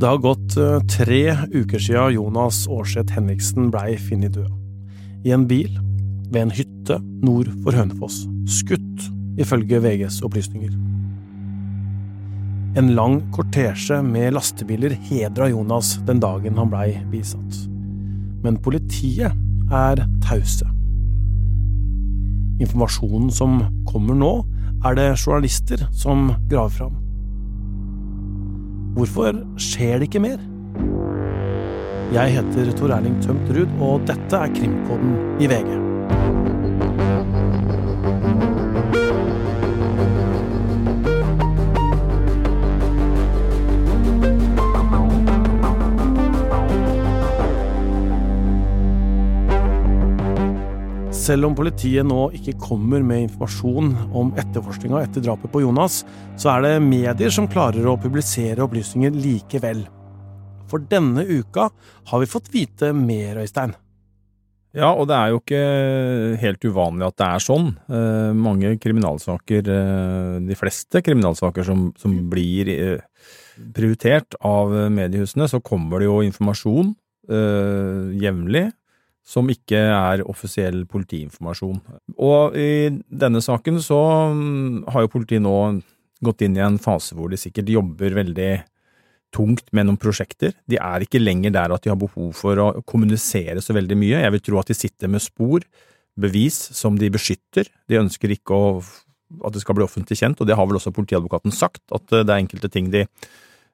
Det har gått eh, tre uker siden Jonas Aarseth Henriksen blei funnet død. I en bil ved en hytte nord for Hønefoss. Skutt, ifølge VGs opplysninger. En lang kortesje med lastebiler hedra Jonas den dagen han blei bisatt. Men politiet er tause. Informasjonen som kommer nå, er det journalister som graver fram. Hvorfor skjer det ikke mer? Jeg heter Tor Erling Tømt Ruud, og dette er Krimpodden i VG. Selv om politiet nå ikke kommer med informasjon om etterforskninga etter drapet på Jonas, så er det medier som klarer å publisere opplysninger likevel. For denne uka har vi fått vite mer, Øystein. Ja, og det er jo ikke helt uvanlig at det er sånn. Eh, mange kriminalsaker, eh, de fleste kriminalsaker som, som blir eh, prioritert av mediehusene, så kommer det jo informasjon eh, jevnlig som ikke er offisiell politiinformasjon. Og i denne saken så mm, har jo politiet nå gått inn i en fase hvor de sikkert jobber veldig tungt med noen prosjekter. De er ikke lenger der at de har behov for å kommunisere så veldig mye. Jeg vil tro at de sitter med spor, bevis, som de beskytter. De ønsker ikke å, at det skal bli offentlig kjent, og det har vel også politiadvokaten sagt, at det er enkelte ting de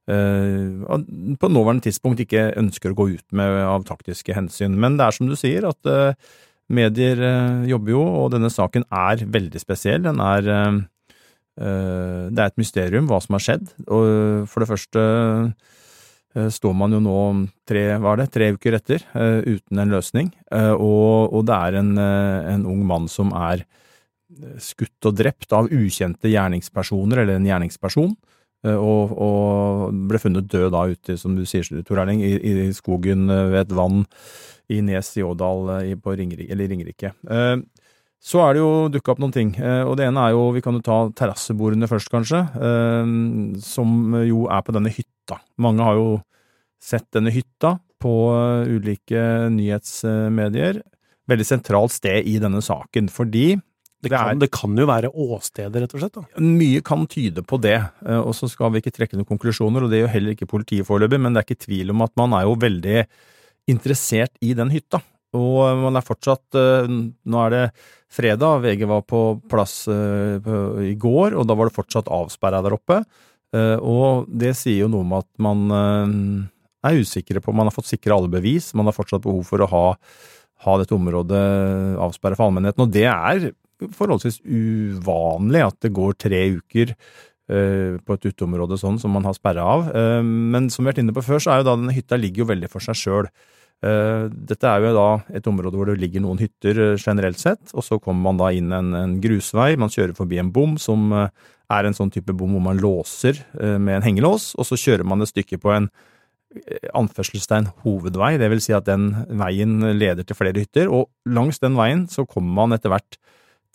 på nåværende tidspunkt ikke ønsker å gå ut med av taktiske hensyn. Men det er som du sier, at uh, medier uh, jobber jo, og denne saken er veldig spesiell. Den er Det er et mysterium hva som har skjedd. Og for det første står man jo nå tre, hva er det, tre uker etter uten en løsning. Og, og det er en, en ung mann som er skutt og drept av ukjente gjerningspersoner, eller en gjerningsperson. Eh, og, og, ble funnet død da ute, som du sier, Tor Erling, i, i, skogen eh, ved et vann i Nes i Ådal eh, på Ringerike, eller Ringerike. Så er det jo dukka opp noen ting, og det ene er jo, vi kan jo ta terrassebordene først, kanskje, som jo er på denne hytta. Mange har jo sett denne hytta på ulike nyhetsmedier. Veldig sentralt sted i denne saken, fordi det kan, det kan, jo være åstedet, rett og slett? da. Mye kan tyde på det, eh, og så skal vi ikke trekke noen konklusjoner, og det gjør heller ikke politiet foreløpig, men det er ikke tvil om at man er jo veldig interessert i den hytta. Og man er fortsatt eh, Nå er det fredag, VG var på plass eh, i går, og da var det fortsatt avsperra der oppe. Og det sier jo noe om at man er usikre på Man har fått sikre alle bevis, man har fortsatt behov for å ha ha dette området avsperret for allmennheten. Og det er forholdsvis uvanlig at det går tre uker uh, på et uteområde sånn som man har sperra av. Uh, men som vi har vært inne på før, så er jo da denne hytta ligger jo veldig for seg sjøl. Eh, dette er jo da et område hvor det ligger noen hytter generelt sett, og så kommer man da inn en, en grusvei, man kjører forbi en bom som er en sånn type bom hvor man låser med en hengelås, og så kjører man et stykke på en anførselstegn hovedvei, det vil si at den veien leder til flere hytter, og langs den veien så kommer man etter hvert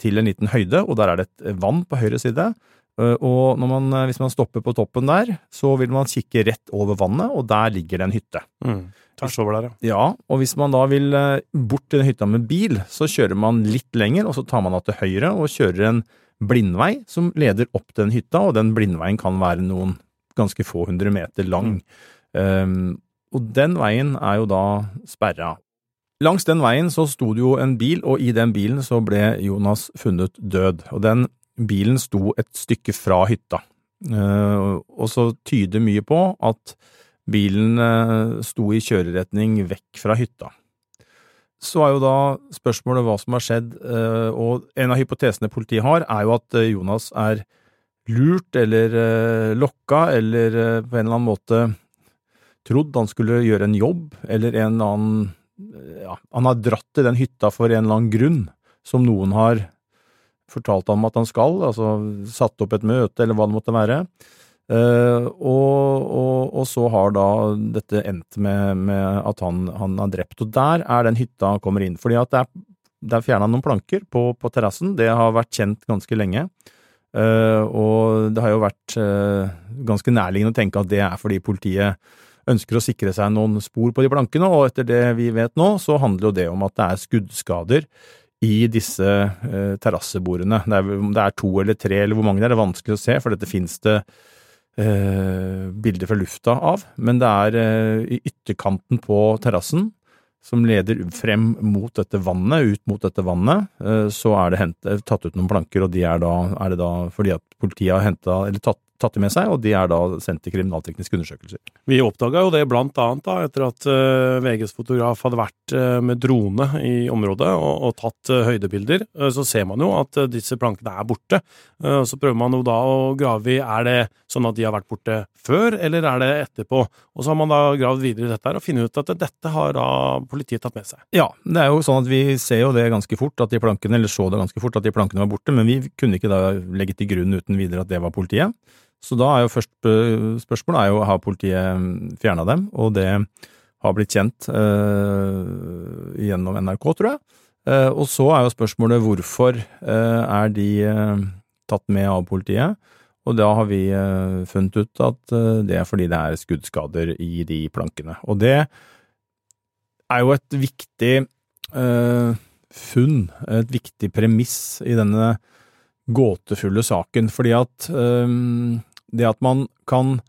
til en liten høyde, og der er det et vann på høyre side. Eh, og man, eh, hvis man stopper på toppen der, så vil man kikke rett over vannet, og der ligger det en hytte. Mm. Tvers over der, ja. Ja, og hvis man da vil eh, bort til den hytta med bil, så kjører man litt lenger, og så tar man av til høyre og kjører en blindvei som leder opp til den hytta, og den blindveien kan være noen ganske få hundre meter lang. Mm. Um, og den veien er jo da sperra. Langs den veien så sto det jo en bil, og i den bilen så ble Jonas funnet død. Og den bilen sto et stykke fra hytta. Eh, og så tyder mye på at bilen eh, sto i kjøreretning vekk fra hytta. Så er jo da spørsmålet hva som har skjedd, eh, og en av hypotesene politiet har, er jo at Jonas er lurt eller lokka, eller på en eller annen måte trodd han skulle gjøre en jobb, eller en eller annen ja, han har dratt til den hytta for en eller annen grunn, som noen har fortalt ham at han skal, altså satt opp et møte eller hva det måtte være. Uh, og, og, og, så har da dette endt med, med at han, han er drept. Og der er den hytta han kommer inn. Fordi at det er, det er fjerna noen planker på, på terrassen. Det har vært kjent ganske lenge. Uh, og det har jo vært uh, ganske nærliggende å tenke at det er fordi politiet ønsker å sikre seg noen spor på de plankene, og etter det vi vet nå, så handler jo det om at det er skuddskader i disse eh, terrassebordene. Det er, om det er to eller tre eller hvor mange det er, det vanskelig å se, for dette finnes det eh, bilder fra lufta av. Men det er eh, i ytterkanten på terrassen, som leder frem mot dette vannet, ut mot dette vannet, eh, så er det hentet, tatt ut noen planker, og de er da, er det da fordi at politiet har hentet, eller tatt tatt det med seg, og de er da sendt til kriminaltekniske undersøkelser. Vi oppdaga jo det blant annet da, etter at uh, VGs fotograf hadde vært uh, med drone i området og, og tatt uh, høydebilder. så ser man jo at disse plankene er borte. så prøver man jo da å grave i er det sånn at de har vært borte før, eller er det etterpå? Og så har man da gravd videre i dette og funnet ut at dette har da politiet tatt med seg. Ja, det er jo sånn at vi ser jo det ganske fort at de plankene, eller så det ganske fort at de plankene var borte, men vi kunne ikke da legge til grunn uten videre at det var politiet. Så da er jo først eh, spørsmålet er jo har politiet mm, fjerna dem, og det har blitt kjent eh, gjennom NRK, tror jeg. Eh, og så er jo spørsmålet hvorfor eh, er de eh, tatt med av politiet? Og da har vi eh, funnet ut at det er fordi det er skuddskader i de plankene. Og det er jo et viktig funn, et viktig premiss i denne gåtefulle saken, fordi at det at man kan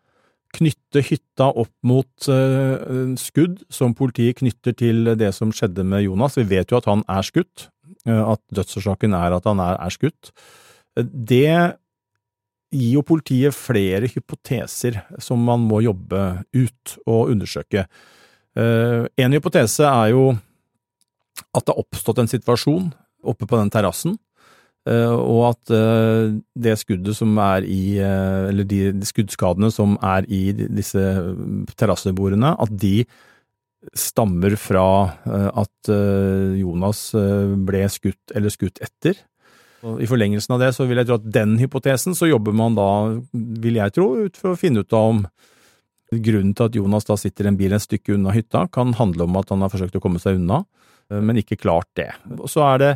knytte hytta opp mot uh, skudd som politiet knytter til det som skjedde med Jonas. Vi vet jo at han er skutt, uh, at dødsårsaken er at han er, er skutt. Uh, det gir jo politiet flere hypoteser som man må jobbe ut og undersøke. En hypotese er jo at det har oppstått en situasjon oppe på den terrassen Eh, og at eh, det skuddet som er i eh, Eller de skuddskadene som er i disse terrassebordene, at de stammer fra at Jonas ble skutt eller skutt etter. Og I forlengelsen av det så vil jeg tro at den hypotesen så jobber man da, vil jeg tro, ut for å finne ut av om grunnen til at Jonas da sitter i en bil et stykke unna hytta, kan handle om at han har forsøkt å komme seg unna, men ikke klart det. Så er det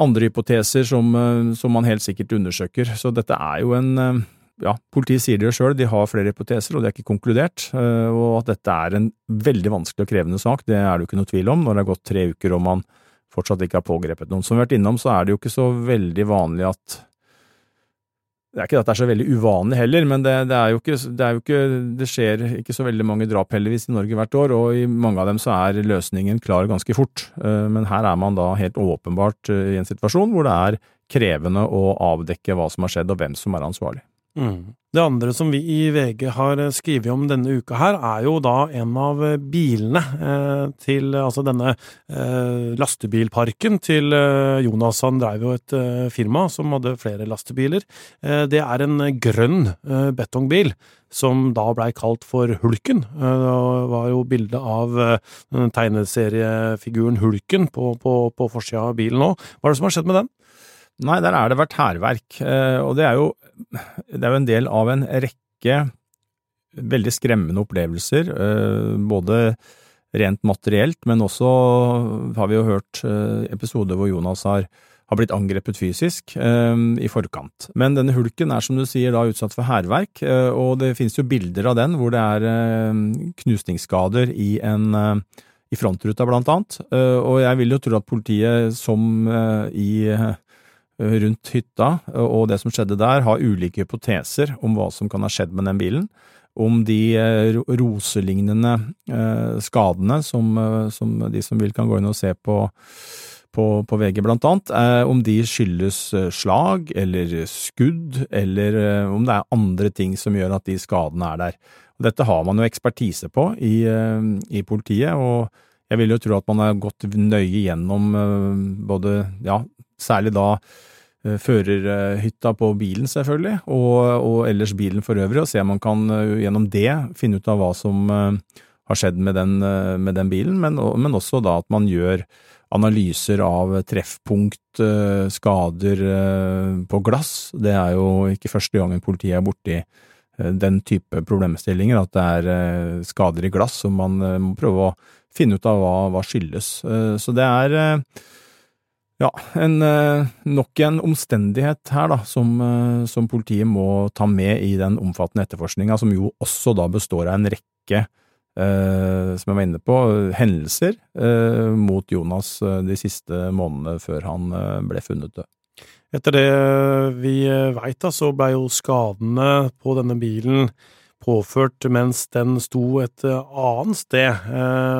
andre hypoteser som, eh, som, man helt sikkert undersøker. Så dette er jo en eh, ja, Politiet sier det jo sjøl, de har flere hypoteser, og det er ikke konkludert. Eh, og at dette er en veldig vanskelig og krevende sak, det er det jo ikke noe tvil om når det har gått tre uker og man fortsatt ikke har pågrepet noen. Som vi har vært innom, så er det jo ikke så veldig vanlig at det er ikke at det er så veldig uvanlig heller, men det, det, er ikke, det, er jo ikke, det skjer ikke så veldig mange drap heldigvis i Norge hvert år, og i mange av dem så er løsningen klar ganske fort. Eh, men her er man da helt åpenbart eh, i en situasjon hvor det er krevende å avdekke hva som har skjedd og hvem som er ansvarlig. Mm. Det andre som vi i VG har eh, skrevet om denne uka her, er jo da en av eh, bilene eh, til Altså denne eh, lastebilparken til eh, Jonas. Han drev jo et eh, firma som hadde flere lastebiler. det er en grønn betongbil som da blei kalt for Hulken. Det var jo bilde av tegneseriefiguren Hulken på, på, på forsida av bilen òg. Hva er det som har skjedd med den? Nei, der er det vært hærverk, og det er jo det er jo en del av en rekke veldig skremmende opplevelser, eh, både rent materielt, men også har vi jo hørt eh, episoder hvor Jonas har, har blitt angrepet fysisk eh, i forkant. Men denne hulken er som du sier da utsatt for hærverk, og det finnes jo bilder av den hvor det er knusningsskader i en i frontruta blant annet, og jeg vil jo tro at politiet som i Eh, rundt hytta og det som skjedde der, har ulike hypoteser om hva som kan ha skjedd med den bilen. Om de eh, roselignende eh, skadene som, som de som vil kan gå inn og se på, på, på VG blant annet, om de skyldes slag eller skudd, eller om det er andre ting som gjør at de skadene er der. Dette har man jo ekspertise på i, i politiet, og jeg vil jo tro at man har gått nøye gjennom både, ja, særlig da Eh, førerhytta på bilen, selvfølgelig, og, og, ellers bilen for øvrig, og se om man kan eh, gjennom det finne ut av hva som eh, har skjedd med den, med den bilen, men, men, også da at man gjør analyser av treffpunkt, skader på glass. Det er jo ikke første gangen politiet er borti den type problemstillinger, at det er skader i glass som man må prøve å finne ut av hva, hva skyldes. Så det er ja, en, eh, nok en omstendighet her da, som, eh, som, politiet må ta med i den omfattende etterforskninga, som jo også da består av en rekke eh, som jeg var inne på, hendelser eh, mot Jonas eh, de siste månedene før han ble funnet død. Etter det vi veit, så ble jo skadene på denne bilen påført mens den sto et annet sted,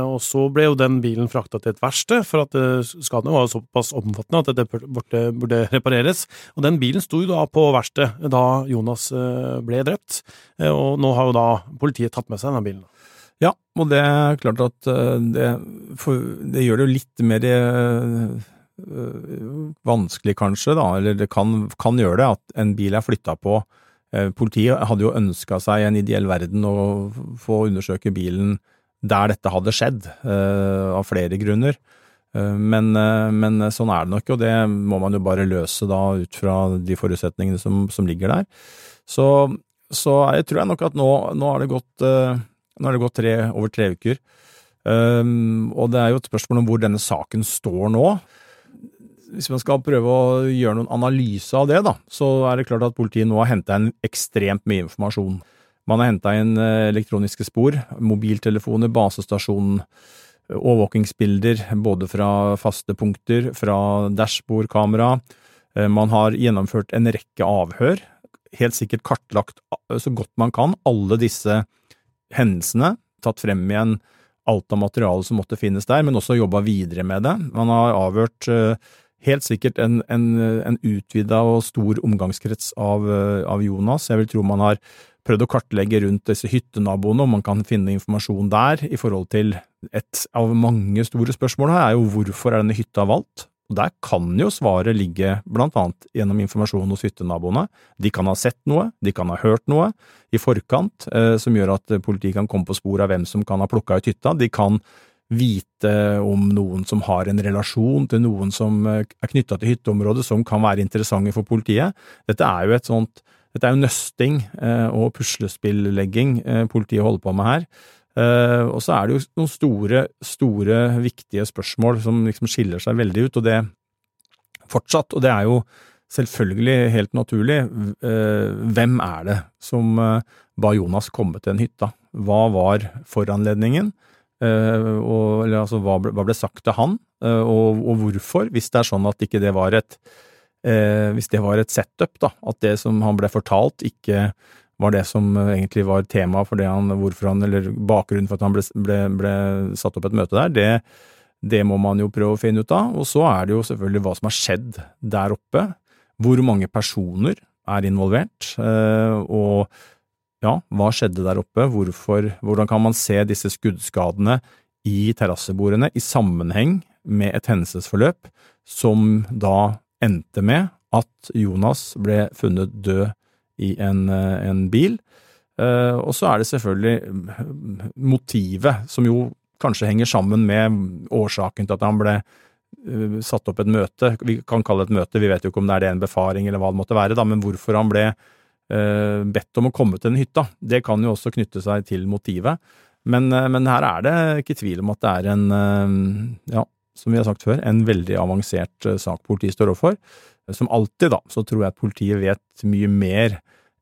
og så ble jo den bilen frakta til et verksted, for at skadene var såpass omfattende at det burde, repareres. Og den bilen sto jo da på verkstedet da Jonas ble drept, og nå har jo da politiet tatt med seg denne bilen. Ja, og det er klart at eh, det, det gjør det jo litt mer vanskelig, kanskje, da, eller det kan, kan, gjøre det, at en bil er flytta på. Politiet hadde jo ønska seg en ideell verden å få undersøke bilen der dette hadde skjedd, øh, av flere grunner. Men, men, sånn er det nok, og det må man jo bare løse da ut fra de forutsetningene som, som ligger der. Så, så jeg tror jeg nok at nå, nå har det gått har det gått tre, over tre uker. Um, og det er jo et spørsmål om hvor denne saken står nå. Hvis man skal prøve å gjøre noen analyse av det, da, så er det klart at politiet nå har henta inn ekstremt mye informasjon. Man har henta inn eh, elektroniske spor, mobiltelefoner, basestasjonen, overvåkingsbilder både fra faste punkter, fra dashbordkamera. Eh, man har gjennomført en rekke avhør, helt sikkert kartlagt så godt man kan alle disse hendelsene, tatt frem igjen alt av materiale som måtte finnes der, men også jobba videre med det. Man har avhørt helt sikkert en, en, en utvida og stor omgangskrets av, av, Jonas. Jeg vil tro man har prøvd å kartlegge rundt disse hyttenaboene, om man kan finne informasjon der i forhold til et av mange store spørsmål her, er jo hvorfor er denne hytta valgt? Og Der kan jo svaret ligge blant annet gjennom informasjon hos hyttenaboene. De kan ha sett noe, de kan ha hørt noe i forkant eh, som gjør at politiet kan komme på spor av hvem som kan ha plukka ut hytta. De kan vite om noen som har en relasjon til noen som eh, er knytta til hytteområdet som kan være interessante for politiet. Dette er jo et sånt dette er jo nøsting eh, og puslespillegging eh, politiet holder på med her. Og så er det jo noen store, store, viktige spørsmål som liksom skiller seg veldig ut, og det fortsatt, og det er jo selvfølgelig helt naturlig, hvem er det som ba Jonas komme til den hytta? Hva var foranledningen? Og, eller altså, hva ble, hva ble, sagt til han, og, og, hvorfor, hvis det er sånn at ikke det var et hvis det var et setup, da, at det som han ble fortalt, ikke var det som eh, egentlig var tema for det han, hvorfor han, eller bakgrunnen for at han ble, ble, ble satt opp et møte der, det, det, må man jo prøve å finne ut av. Og så er det jo selvfølgelig hva som har skjedd der oppe. Hvor mange personer er involvert, eh, og ja, hva skjedde der oppe, hvorfor, hvordan kan man se disse skuddskadene i terrassebordene i sammenheng med et hendelsesforløp som da endte med at Jonas ble funnet død i en, eh, en bil. Eh, og så er det selvfølgelig motivet, som jo kanskje henger sammen med årsaken til at han ble eh, satt opp et møte. Vi kan kalle det et møte, vi vet jo ikke om det er det en befaring eller hva det måtte være, da, men hvorfor han ble bedt om å komme til den hytta. Det kan jo også knytte seg til motivet. Men, men, her er det ikke tvil om at det er en, ja, som vi har sagt før, en veldig avansert sak politiet står overfor. Som alltid, da, så tror jeg at politiet vet mye mer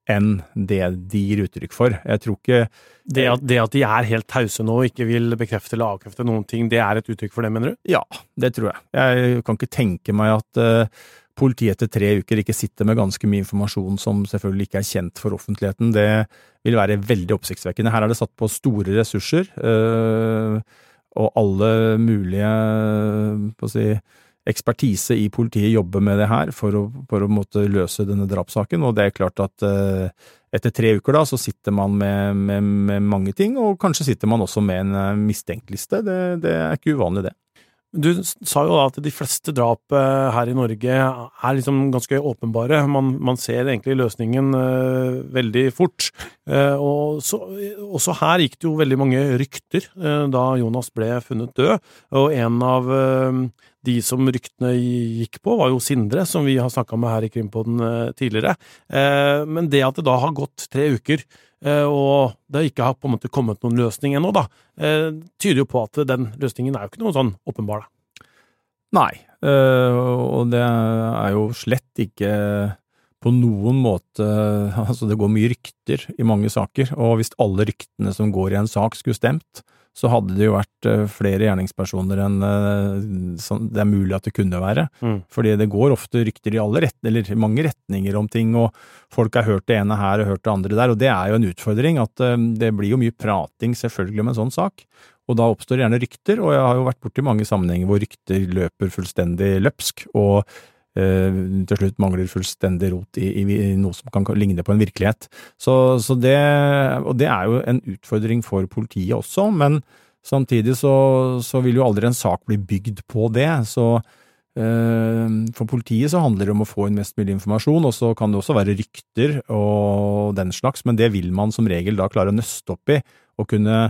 enn det de gir uttrykk for. Jeg tror ikke det at, det at de er helt tause nå og ikke vil bekrefte eller avkrefte noen ting, det er et uttrykk for det, mener du? Ja, det tror jeg. Jeg kan ikke tenke meg at politiet etter tre uker ikke sitter med ganske mye informasjon som selvfølgelig ikke er kjent for offentligheten. Det vil være veldig oppsiktsvekkende. Her er det satt på store ressurser, uh, og alle mulige, på å si, ekspertise i politiet jobber med det her for å, for å måtte løse denne drapssaken, og det er klart at eh, etter tre uker da, så sitter man med, med, med, mange ting, og kanskje sitter man også med en eh, mistenkeliste. Det, det er ikke uvanlig, det. Du sa jo da at de fleste drap eh, her i Norge er liksom ganske åpenbare. Man, man ser egentlig løsningen uh, veldig fort. Uh, og så, også her gikk det jo veldig mange rykter uh, da Jonas ble funnet død. Og en av de som ryktene gikk på, var jo Sindre, som vi har snakka med her i Krimpodden tidligere. Men det at det da har gått tre uker Eh, og det ikke har på en måte kommet noen løsning ennå, da, eh, tyder jo på at den løsningen er jo ikke noe sånn åpenbar, da. Nei, eh, og det er jo slett ikke på noen måte Altså, det går mye rykter i mange saker, og hvis alle ryktene som går i en sak skulle stemt, så hadde det jo vært eh, flere gjerningspersoner enn eh, det er mulig at det kunne være. Mm. Fordi det går ofte rykter i alle rett, eller mange retninger om ting, og folk har hørt det ene her og hørt det andre der, og det er jo en utfordring. At eh, det blir jo mye prating selvfølgelig om en sånn sak. Og da oppstår gjerne rykter, og jeg har jo vært borti mange sammenhenger hvor rykter løper fullstendig løpsk, og til slutt mangler fullstendig rot i, i, noe som kan ligne på en virkelighet. Så, så, det, og det er jo en utfordring for politiet også, men samtidig så, så vil jo aldri en sak bli bygd på det. så eh, for politiet så handler det om å få inn mest mulig informasjon, og så kan det også være rykter og den slags, men det vil man som regel da klare å nøste opp i og kunne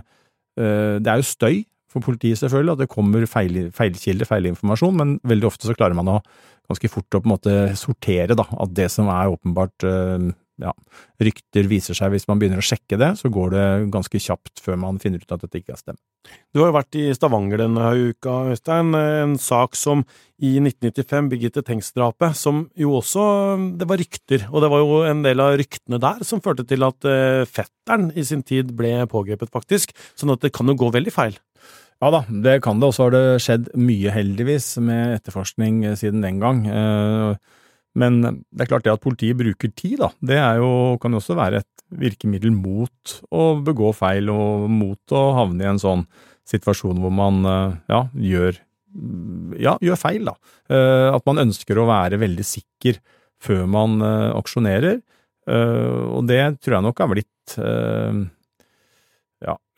Eh, det er jo støy for politiet, selvfølgelig, at det kommer feil, feilkilder, feilinformasjon, men veldig ofte så klarer man å ganske fort å på en måte sortere da, at det som er åpenbart eh, ja, rykter viser seg hvis man begynner å sjekke det, så går det ganske kjapt før man finner ut at dette ikke er stemt. Du har jo vært i Stavanger denne uka, Øystein. En sak som i 1995, Birgitte Tengs-drapet, som jo også Det var rykter, og det var jo en del av ryktene der som førte til at eh, fetteren i sin tid ble pågrepet, faktisk. Sånn at det kan jo gå veldig feil. Ja da, det kan det. Og så har det skjedd mye, heldigvis, med etterforskning siden den gang. Eh, men det er klart det at politiet bruker tid, da, det jo, kan jo også være et virkemiddel mot å begå feil og mot å havne i en sånn situasjon hvor man eh, ja, gjør, ja, gjør feil, da. Eh, at man ønsker å være veldig sikker før man eh, aksjonerer. Og det tror jeg nok har blitt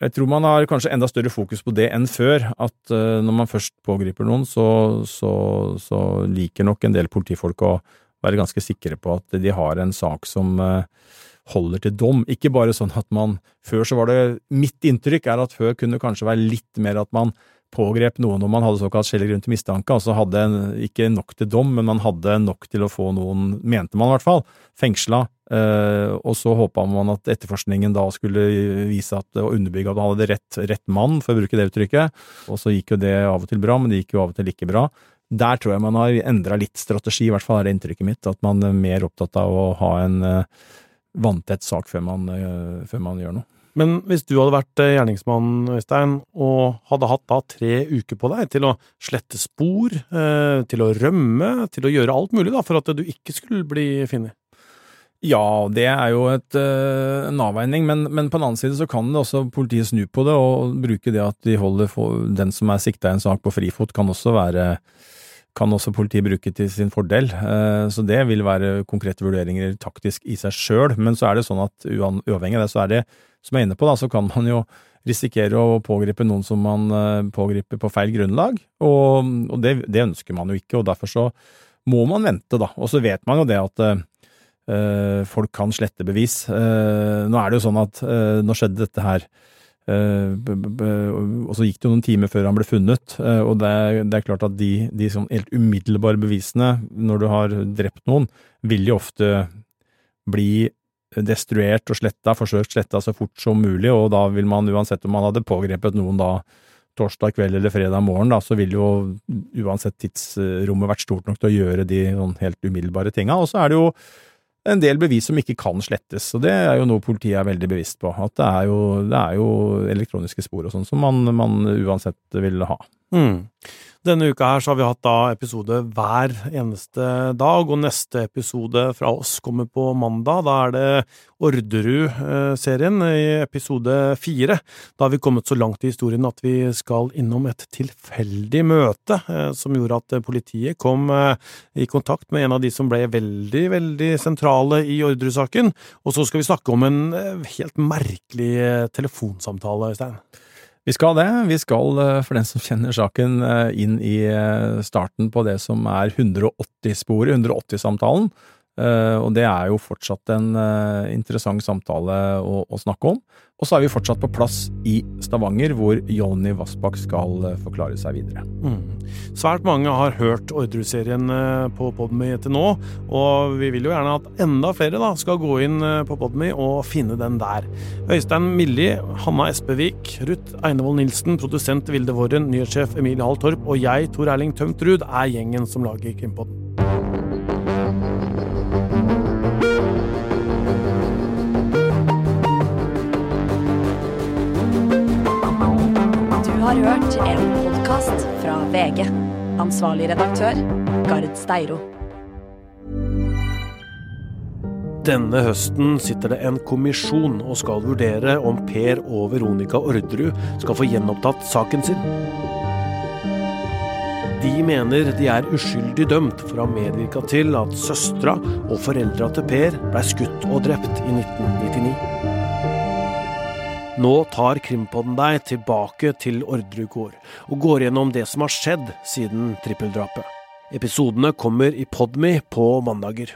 jeg tror man har kanskje enda større fokus på det enn før. At når man først pågriper noen, så, så, så liker nok en del politifolk å være ganske sikre på at de har en sak som eh, holder til dom. Ikke bare sånn at man Før så var det Mitt inntrykk er at før kunne det kanskje være litt mer at man pågrep noen når man hadde såkalt skjellig grunn til mistanke, altså hadde en, ikke nok til dom, men man hadde nok til å få noen, mente man i hvert fall, fengsla. Eh, og så håpa man at etterforskningen da skulle vise at, og underbygge at man hadde rett, rett mann, for å bruke det uttrykket. Og så gikk jo det av og til bra, men det gikk jo av og til ikke bra. Der tror jeg man har endra litt strategi, i hvert fall er det inntrykket mitt. At man er mer opptatt av å ha en uh, vanntett sak før man, uh, før man, gjør noe. Men hvis du hadde vært eh, gjerningsmann, Øystein, og hadde hatt da tre uker på deg til å slette spor, til å rømme, til å gjøre alt mulig da, for at du ikke skulle bli funnet? Ja, det er jo et, en avveining, men, men, på den annen side så kan det også politiet snu på det og bruke det at de holder den som er sikta i en sak på frifot, kan også være kan også politiet bruke til sin fordel. Eh, så det vil være konkrete vurderinger taktisk i seg sjøl. Men så er det sånn at uavhengig av det, så er det, som jeg er inne på, da, så kan man jo risikere å pågripe noen som man eh, pågriper på feil grunnlag. Og, og det, det, ønsker man jo ikke, og derfor så må man vente, da. Og så vet man jo det at folk kan slette bevis. Uh, nå er det jo sånn at uh, nå skjedde dette her Eh, og så gikk det jo noen timer før han ble funnet, eh, og det er, det er klart at de, de sånn helt umiddelbare bevisene når du har drept noen, vil jo ofte bli destruert og sletta, forsøkt sletta så fort som mulig, og da vil man uansett om man hadde pågrepet noen da torsdag kveld eller fredag morgen, da, så vil jo uansett tidsrommet vært stort nok til å gjøre de sånn helt umiddelbare tinga. Og så er det jo en del bevis som ikke kan slettes, og det er jo noe politiet er veldig bevisst på. At det er jo, det er jo elektroniske spor og sånn som man, man, uansett vil ha. Mm. Denne uka her så har vi hatt da episode hver eneste dag, og neste episode fra oss kommer på mandag. Da er det Orderud-serien i episode fire. Da har vi kommet så langt i historien at vi skal innom et tilfeldig møte eh, som gjorde at politiet kom eh, i kontakt med en av de som ble veldig, veldig sentrale i Orderud-saken. Og så skal vi snakke om en eh, helt merkelig telefonsamtale, Øystein. Vi skal det. Vi skal, eh, for den som kjenner saken, eh, inn i eh, starten på det som er 180-sporet, 180-samtalen. Og det er jo fortsatt en interessant samtale å, å snakke om. Og så er vi fortsatt på plass i Stavanger, hvor Jonny Vassbakk skal eh, forklare seg videre. Mm. Svært mange har hørt ordre-serien eh, på Podme til nå, og vi vil jo gjerne at enda flere da, skal gå inn eh, på Podme og finne den der. Øystein Milli, Hanna Espevik, Ruth Einevold Nilsen, produsent Vilde Våren, nyhetssjef Emilie Hall Torp og jeg, Tor Erling Tømt Ruud, er gjengen som lager Krimpodden. Har hørt en podkast fra VG. Ansvarlig redaktør, Gard Steiro. Denne høsten sitter det en kommisjon og skal vurdere om Per og Veronica Orderud skal få gjenopptatt saken sin. De mener de er uskyldig dømt for å ha medvirka til at søstera og foreldra til Per blei skutt og drept i 1999. Nå tar Krimpodden deg tilbake til Orderud gård, og går gjennom det som har skjedd siden trippeldrapet. Episodene kommer i Podme på mandager.